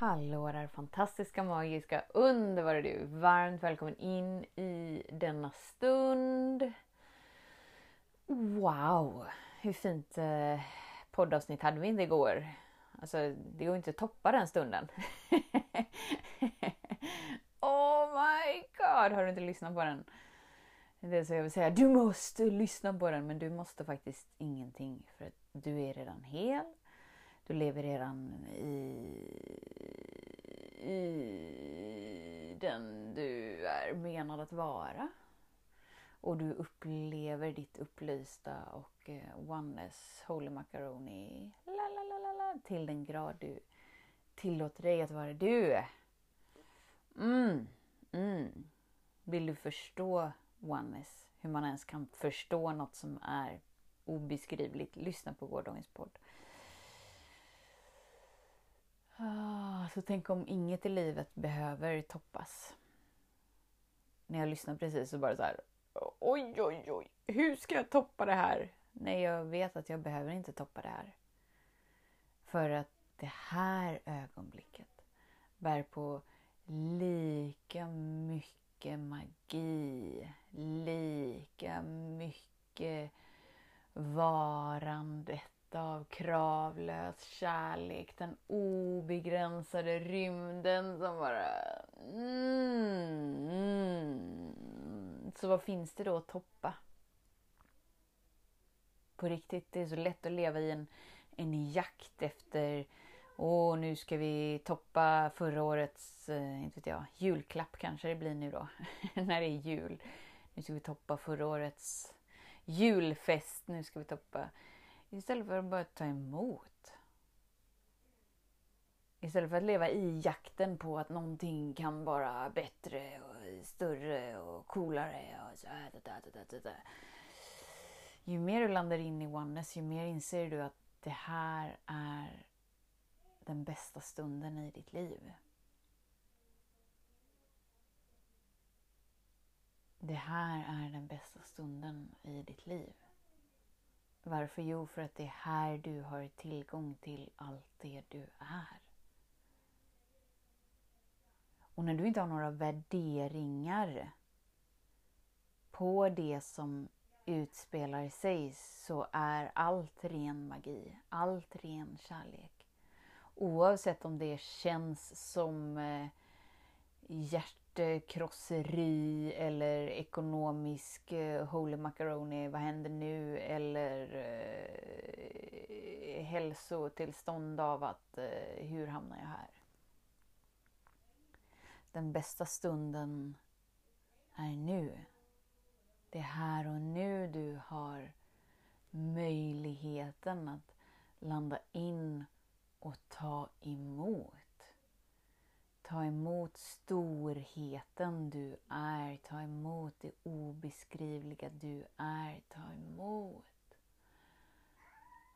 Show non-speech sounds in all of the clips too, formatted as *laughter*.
Hallå där fantastiska, magiska, underbara du! Varmt välkommen in i denna stund. Wow! Hur fint eh, poddavsnitt hade vi inte igår? Alltså, det går inte att toppa den stunden. *laughs* oh my god! Har du inte lyssnat på den? Det är så jag vill säga, du måste lyssna på den, men du måste faktiskt ingenting för att du är redan hel. Du lever redan i, i den du är menad att vara. Och du upplever ditt upplysta och eh, oneness, holy macaroni, la, la, la, la, la, till den grad du tillåter dig att vara du. Mm, mm. Vill du förstå oneness, hur man ens kan förstå något som är obeskrivligt, lyssna på gårdagens podd. Ah, så tänk om inget i livet behöver toppas. När jag lyssnade precis så bara så här. Oj, oj, oj. Hur ska jag toppa det här? Nej, jag vet att jag behöver inte toppa det här. För att det här ögonblicket bär på lika mycket magi, lika mycket varandet av kravlös kärlek, den obegränsade rymden som bara... Mm, mm. Så vad finns det då att toppa? På riktigt, det är så lätt att leva i en, en jakt efter Åh, nu ska vi toppa förra årets, eh, inte vet jag, julklapp kanske det blir nu då, *laughs* när det är jul. Nu ska vi toppa förra årets julfest, nu ska vi toppa Istället för att bara ta emot. Istället för att leva i jakten på att någonting kan vara bättre och större och coolare. Och så här, da, da, da, ju mer du landar in i oneness, ju mer inser du att det här är den bästa stunden i ditt liv. Det här är den bästa stunden i ditt liv. Varför? Jo, för att det är här du har tillgång till allt det du är. Och när du inte har några värderingar på det som utspelar sig så är allt ren magi, allt ren kärlek. Oavsett om det känns som eh, hjärt Eh, krosseri eller ekonomisk eh, holy macaroni, vad händer nu? Eller eh, hälsotillstånd av att eh, hur hamnar jag här? Den bästa stunden är nu. Det är här och nu du har möjligheten att landa in och ta emot. Ta emot storheten du är. Ta emot det obeskrivliga du är. Ta emot.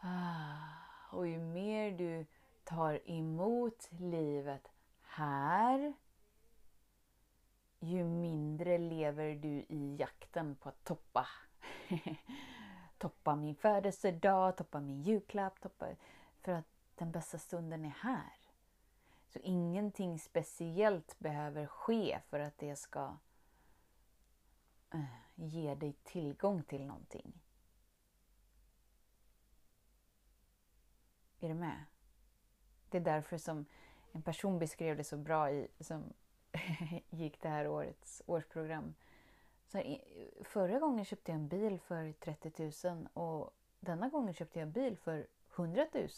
Ah, och ju mer du tar emot livet här ju mindre lever du i jakten på att toppa. *laughs* toppa min födelsedag, toppa min julklapp, toppa... För att den bästa stunden är här. Så ingenting speciellt behöver ske för att det ska eh, ge dig tillgång till någonting. Är du med? Det är därför som en person beskrev det så bra i, som *laughs* gick det här årets årsprogram. Så här, förra gången köpte jag en bil för 30 000 och denna gången köpte jag en bil för 100 000.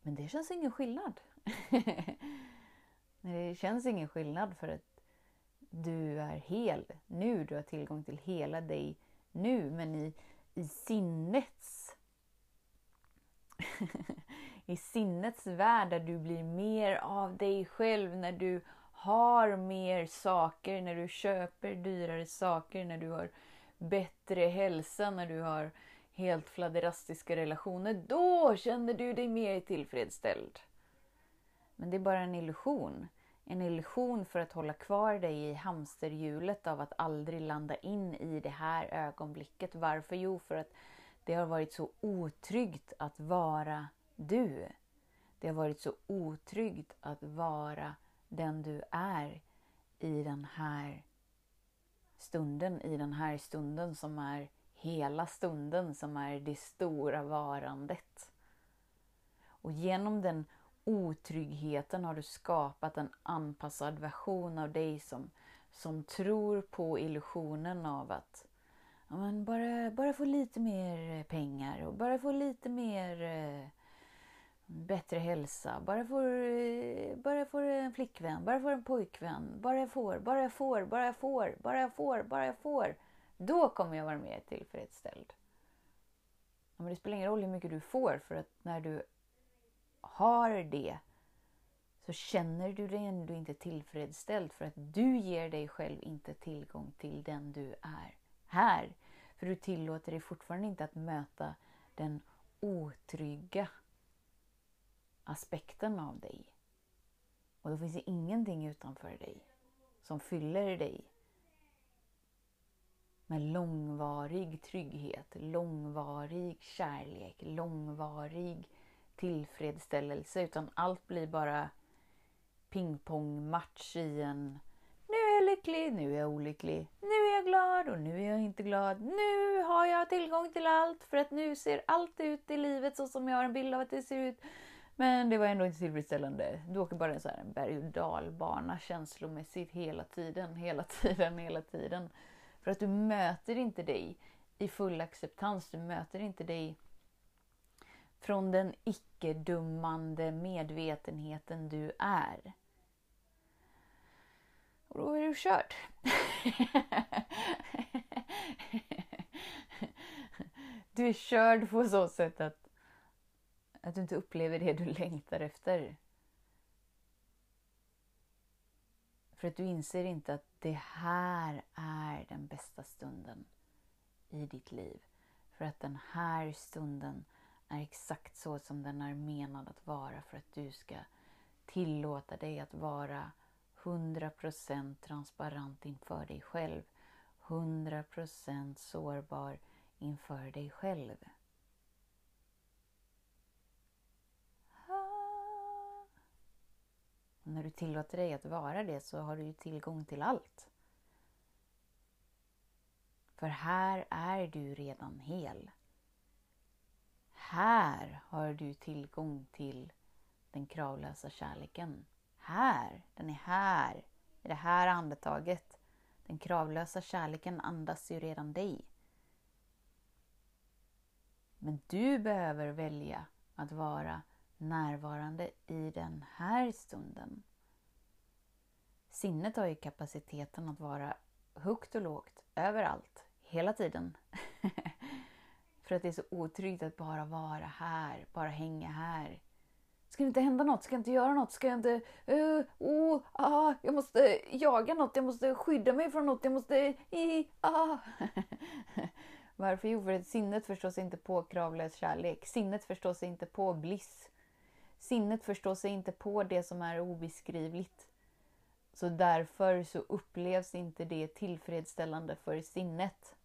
Men det känns ingen skillnad. *laughs* det känns ingen skillnad för att du är hel nu. Du har tillgång till hela dig nu. Men i, i sinnets *laughs* i sinnets värld där du blir mer av dig själv när du har mer saker, när du köper dyrare saker, när du har bättre hälsa, när du har helt fladderastiska relationer, då känner du dig mer tillfredsställd. Men det är bara en illusion. En illusion för att hålla kvar dig i hamsterhjulet av att aldrig landa in i det här ögonblicket. Varför? Jo, för att det har varit så otryggt att vara du. Det har varit så otryggt att vara den du är i den här stunden, i den här stunden som är hela stunden, som är det stora varandet. Och genom den otryggheten har du skapat en anpassad version av dig som, som tror på illusionen av att ja, men bara, bara få lite mer eh, pengar och bara få lite mer eh, bättre hälsa, bara får, eh, bara får en flickvän, bara får en pojkvän, bara jag får, bara jag får, bara jag får, bara jag får, bara jag får. Då kommer jag vara mer tillfredsställd. Ja, men det spelar ingen roll hur mycket du får för att när du har det så känner du dig ändå inte tillfredsställd för att du ger dig själv inte tillgång till den du är här. För du tillåter dig fortfarande inte att möta den otrygga aspekten av dig. Och då finns det ingenting utanför dig som fyller dig med långvarig trygghet, långvarig kärlek, långvarig tillfredsställelse utan allt blir bara pingpongmatch i en nu är jag lycklig, nu är jag olycklig, nu är jag glad och nu är jag inte glad. Nu har jag tillgång till allt för att nu ser allt ut i livet så som jag har en bild av att det ser ut. Men det var ändå inte tillfredsställande. Du åker bara en, så här, en berg och dalbana känslomässigt hela tiden, hela tiden, hela tiden. För att du möter inte dig i full acceptans. Du möter inte dig från den icke-dummande medvetenheten du är. Och då är du kört. du är körd på så sätt att, att du inte upplever det du längtar efter. För att du inser inte att det här är den bästa stunden i ditt liv. För att den här stunden är exakt så som den är menad att vara för att du ska tillåta dig att vara 100% transparent inför dig själv. 100% sårbar inför dig själv. Och när du tillåter dig att vara det så har du ju tillgång till allt. För här är du redan hel. Här har du tillgång till den kravlösa kärleken. Här, den är här, i det här andetaget. Den kravlösa kärleken andas ju redan dig. Men du behöver välja att vara närvarande i den här stunden. Sinnet har ju kapaciteten att vara högt och lågt, överallt, hela tiden. *laughs* För att det är så otryggt att bara vara här, bara hänga här. Ska det inte hända något? Ska jag inte göra något? Ska jag inte... Uh, oh, ah, jag måste jaga något, jag måste skydda mig från något, jag måste... I, ah. *laughs* Varför? Jo, för att sinnet förstår sig inte på kravlös kärlek. Sinnet förstår sig inte på bliss. Sinnet förstår sig inte på det som är obeskrivligt. Så därför så upplevs inte det tillfredsställande för sinnet.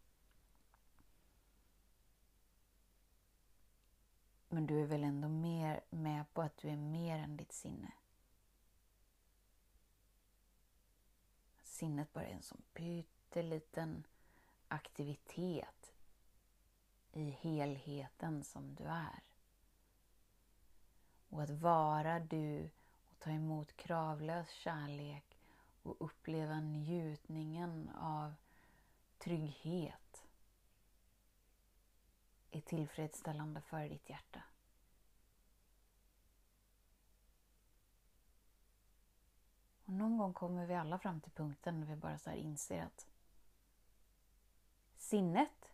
Men du är väl ändå mer med på att du är mer än ditt sinne? Sinnet bara är en sån pytteliten aktivitet i helheten som du är. Och att vara du och ta emot kravlös kärlek och uppleva njutningen av trygghet är tillfredsställande för ditt hjärta. Och någon gång kommer vi alla fram till punkten när vi bara så inser att sinnet,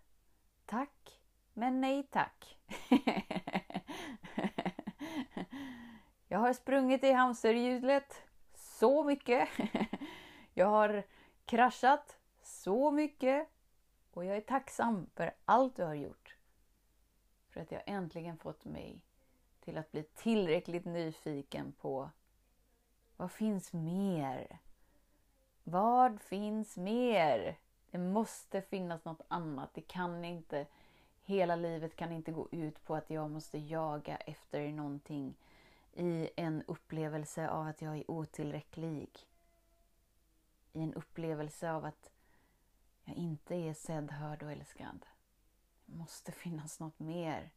tack, men nej tack. *laughs* Jag har sprungit i hamsterhjulet så mycket. *laughs* Jag har kraschat så mycket. Och jag är tacksam för allt du har gjort. För att jag äntligen fått mig till att bli tillräckligt nyfiken på vad finns mer? Vad finns mer? Det måste finnas något annat. Det kan inte, hela livet kan inte gå ut på att jag måste jaga efter någonting i en upplevelse av att jag är otillräcklig. I en upplevelse av att jag inte är sedd, hörd och älskad. Det måste finnas något mer.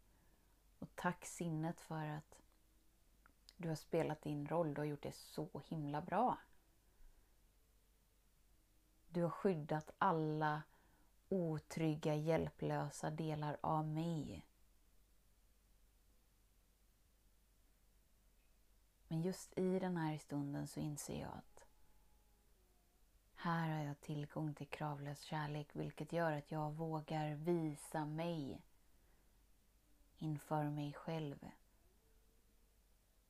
Och tack sinnet för att du har spelat din roll. Du har gjort det så himla bra. Du har skyddat alla otrygga, hjälplösa delar av mig. Men just i den här stunden så inser jag att här har jag tillgång till kravlös kärlek vilket gör att jag vågar visa mig inför mig själv.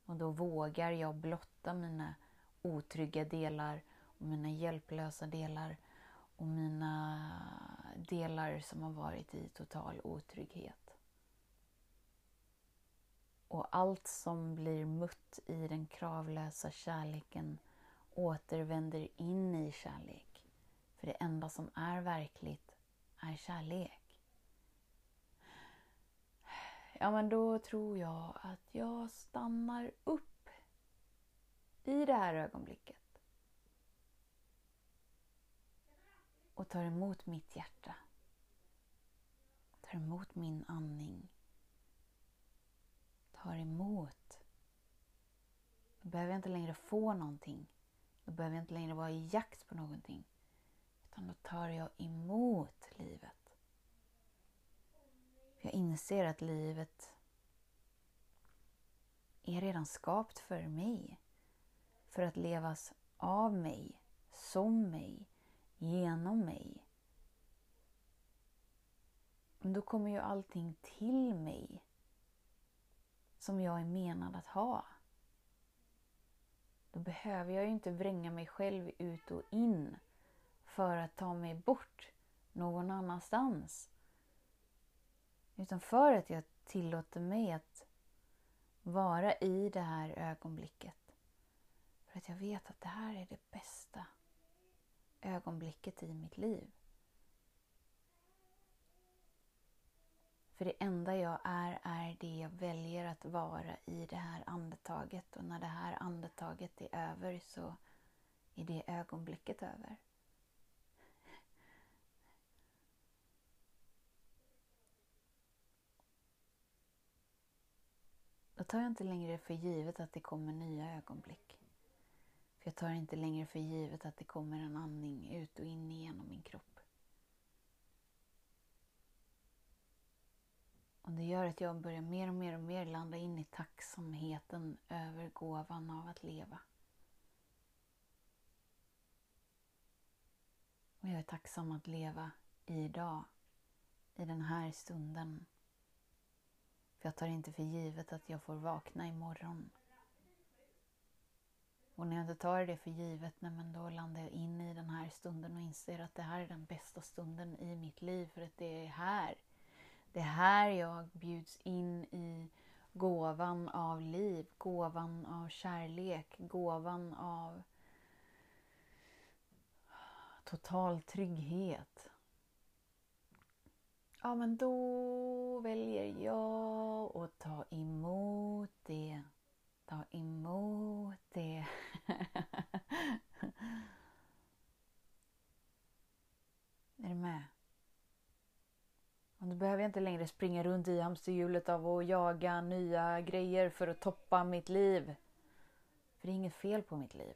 Och då vågar jag blotta mina otrygga delar och mina hjälplösa delar och mina delar som har varit i total otrygghet. Och allt som blir mött i den kravlösa kärleken återvänder in i kärlek. För det enda som är verkligt är kärlek. Ja, men då tror jag att jag stannar upp i det här ögonblicket. Och tar emot mitt hjärta. Tar emot min andning. Tar emot. Då behöver jag inte längre få någonting. Då behöver jag inte längre vara i jakt på någonting. Utan då tar jag emot livet. Jag inser att livet är redan skapt för mig. För att levas av mig, som mig, genom mig. Då kommer ju allting till mig som jag är menad att ha. Då behöver jag ju inte vränga mig själv ut och in för att ta mig bort någon annanstans. Utan för att jag tillåter mig att vara i det här ögonblicket. För att jag vet att det här är det bästa ögonblicket i mitt liv. För det enda jag är, är det jag väljer att vara i det här andetaget. Och när det här andetaget är över så är det ögonblicket över. Då tar jag inte längre för givet att det kommer nya ögonblick. För jag tar inte längre för givet att det kommer en andning ut och in genom min kropp. Och det gör att jag börjar mer och mer och mer landa in i tacksamheten över gåvan av att leva. Och jag är tacksam att leva idag, i den här stunden. För jag tar inte för givet att jag får vakna imorgon. Och när jag inte tar det för givet, nej, men då landar jag in i den här stunden och inser att det här är den bästa stunden i mitt liv för att det är här det är här jag bjuds in i gåvan av liv, gåvan av kärlek, gåvan av total trygghet. Ja, men då väljer jag att ta emot det. Ta emot det. *laughs* är du med? Då behöver jag inte längre springa runt i hamsterhjulet av att jaga nya grejer för att toppa mitt liv. För det är inget fel på mitt liv.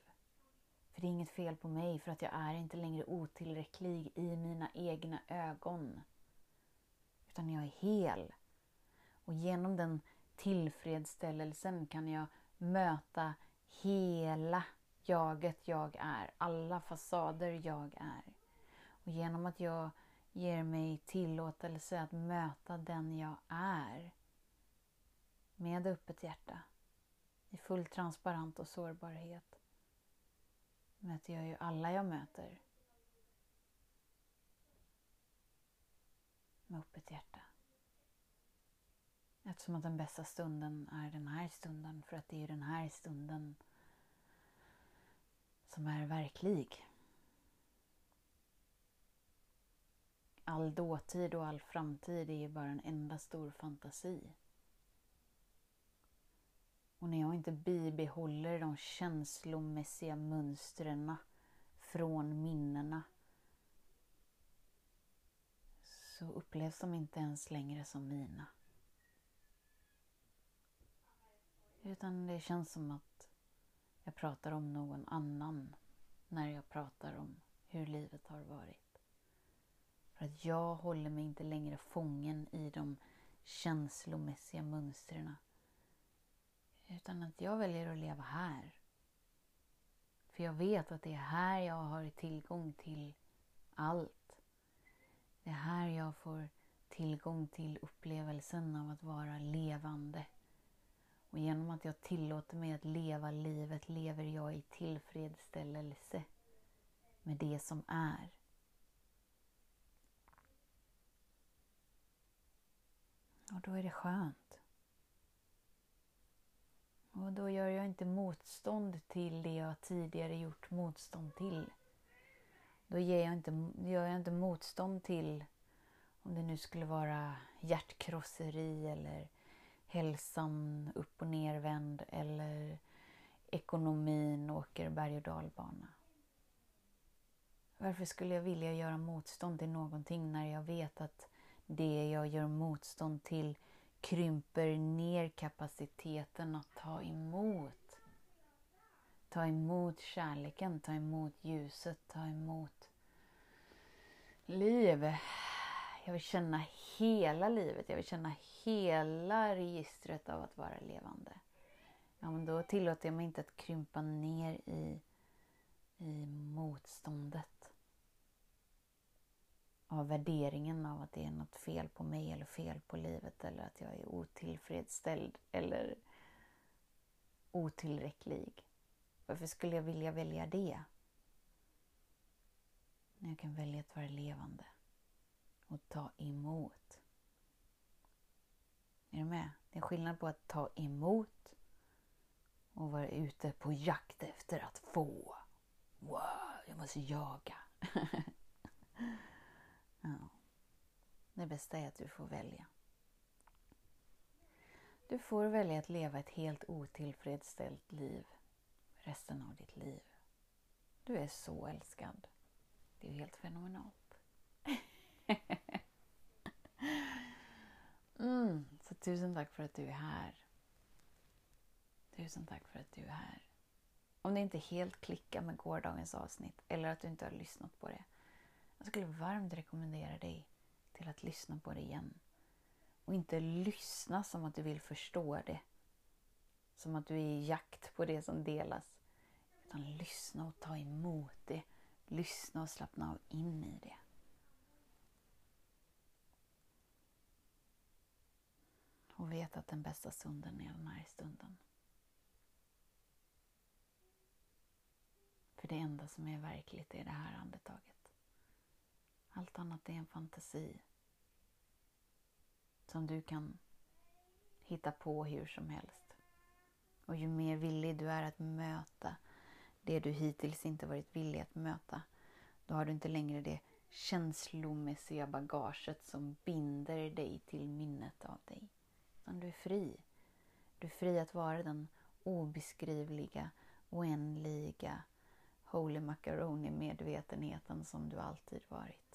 För det är inget fel på mig för att jag är inte längre otillräcklig i mina egna ögon. Utan jag är hel. Och genom den tillfredsställelsen kan jag möta hela jaget jag är. Alla fasader jag är. Och genom att jag ger mig tillåtelse att möta den jag är. Med öppet hjärta. I full transparent och sårbarhet. Möter jag ju alla jag möter. Med öppet hjärta. Eftersom att den bästa stunden är den här stunden. För att det är den här stunden som är verklig. All dåtid och all framtid är ju bara en enda stor fantasi. Och när jag inte bibehåller de känslomässiga mönstren från minnena så upplevs de inte ens längre som mina. Utan det känns som att jag pratar om någon annan när jag pratar om hur livet har varit. För att jag håller mig inte längre fången i de känslomässiga mönstren. Utan att jag väljer att leva här. För jag vet att det är här jag har tillgång till allt. Det är här jag får tillgång till upplevelsen av att vara levande. Och genom att jag tillåter mig att leva livet lever jag i tillfredsställelse med det som är. Och då är det skönt. Och då gör jag inte motstånd till det jag tidigare gjort motstånd till. Då ger jag inte, gör jag inte motstånd till om det nu skulle vara hjärtkrosseri eller hälsan upp och nervänd eller ekonomin åker berg och dalbana. Varför skulle jag vilja göra motstånd till någonting när jag vet att det jag gör motstånd till krymper ner kapaciteten att ta emot. Ta emot kärleken, ta emot ljuset, ta emot liv. Jag vill känna hela livet. Jag vill känna hela registret av att vara levande. Ja, men då tillåter jag mig inte att krympa ner i, i motståndet. Av värderingen av att det är något fel på mig eller fel på livet eller att jag är otillfredsställd eller otillräcklig. Varför skulle jag vilja välja det? När jag kan välja att vara levande och ta emot. Är du med? Det är skillnad på att ta emot och vara ute på jakt efter att få. Wow, jag måste jaga. *laughs* ja. Det bästa är att du får välja. Du får välja att leva ett helt otillfredsställt liv resten av ditt liv. Du är så älskad. Det är helt fenomenalt. *laughs* mm, så tusen tack för att du är här. Tusen tack för att du är här. Om det inte helt klickar med gårdagens avsnitt eller att du inte har lyssnat på det. Jag skulle varmt rekommendera dig till att lyssna på det igen. Och inte lyssna som att du vill förstå det. Som att du är i jakt på det som delas. Utan lyssna och ta emot det. Lyssna och slappna av in i det. Och vet att den bästa stunden är den här stunden. För det enda som är verkligt är det här andetaget. Allt annat är en fantasi. Som du kan hitta på hur som helst. Och ju mer villig du är att möta det du hittills inte varit villig att möta, då har du inte längre det känslomässiga bagaget som binder dig till minnet av dig. Utan du är fri. Du är fri att vara den obeskrivliga, oändliga Holy Macaroni-medvetenheten som du alltid varit.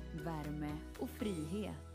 värme och frihet.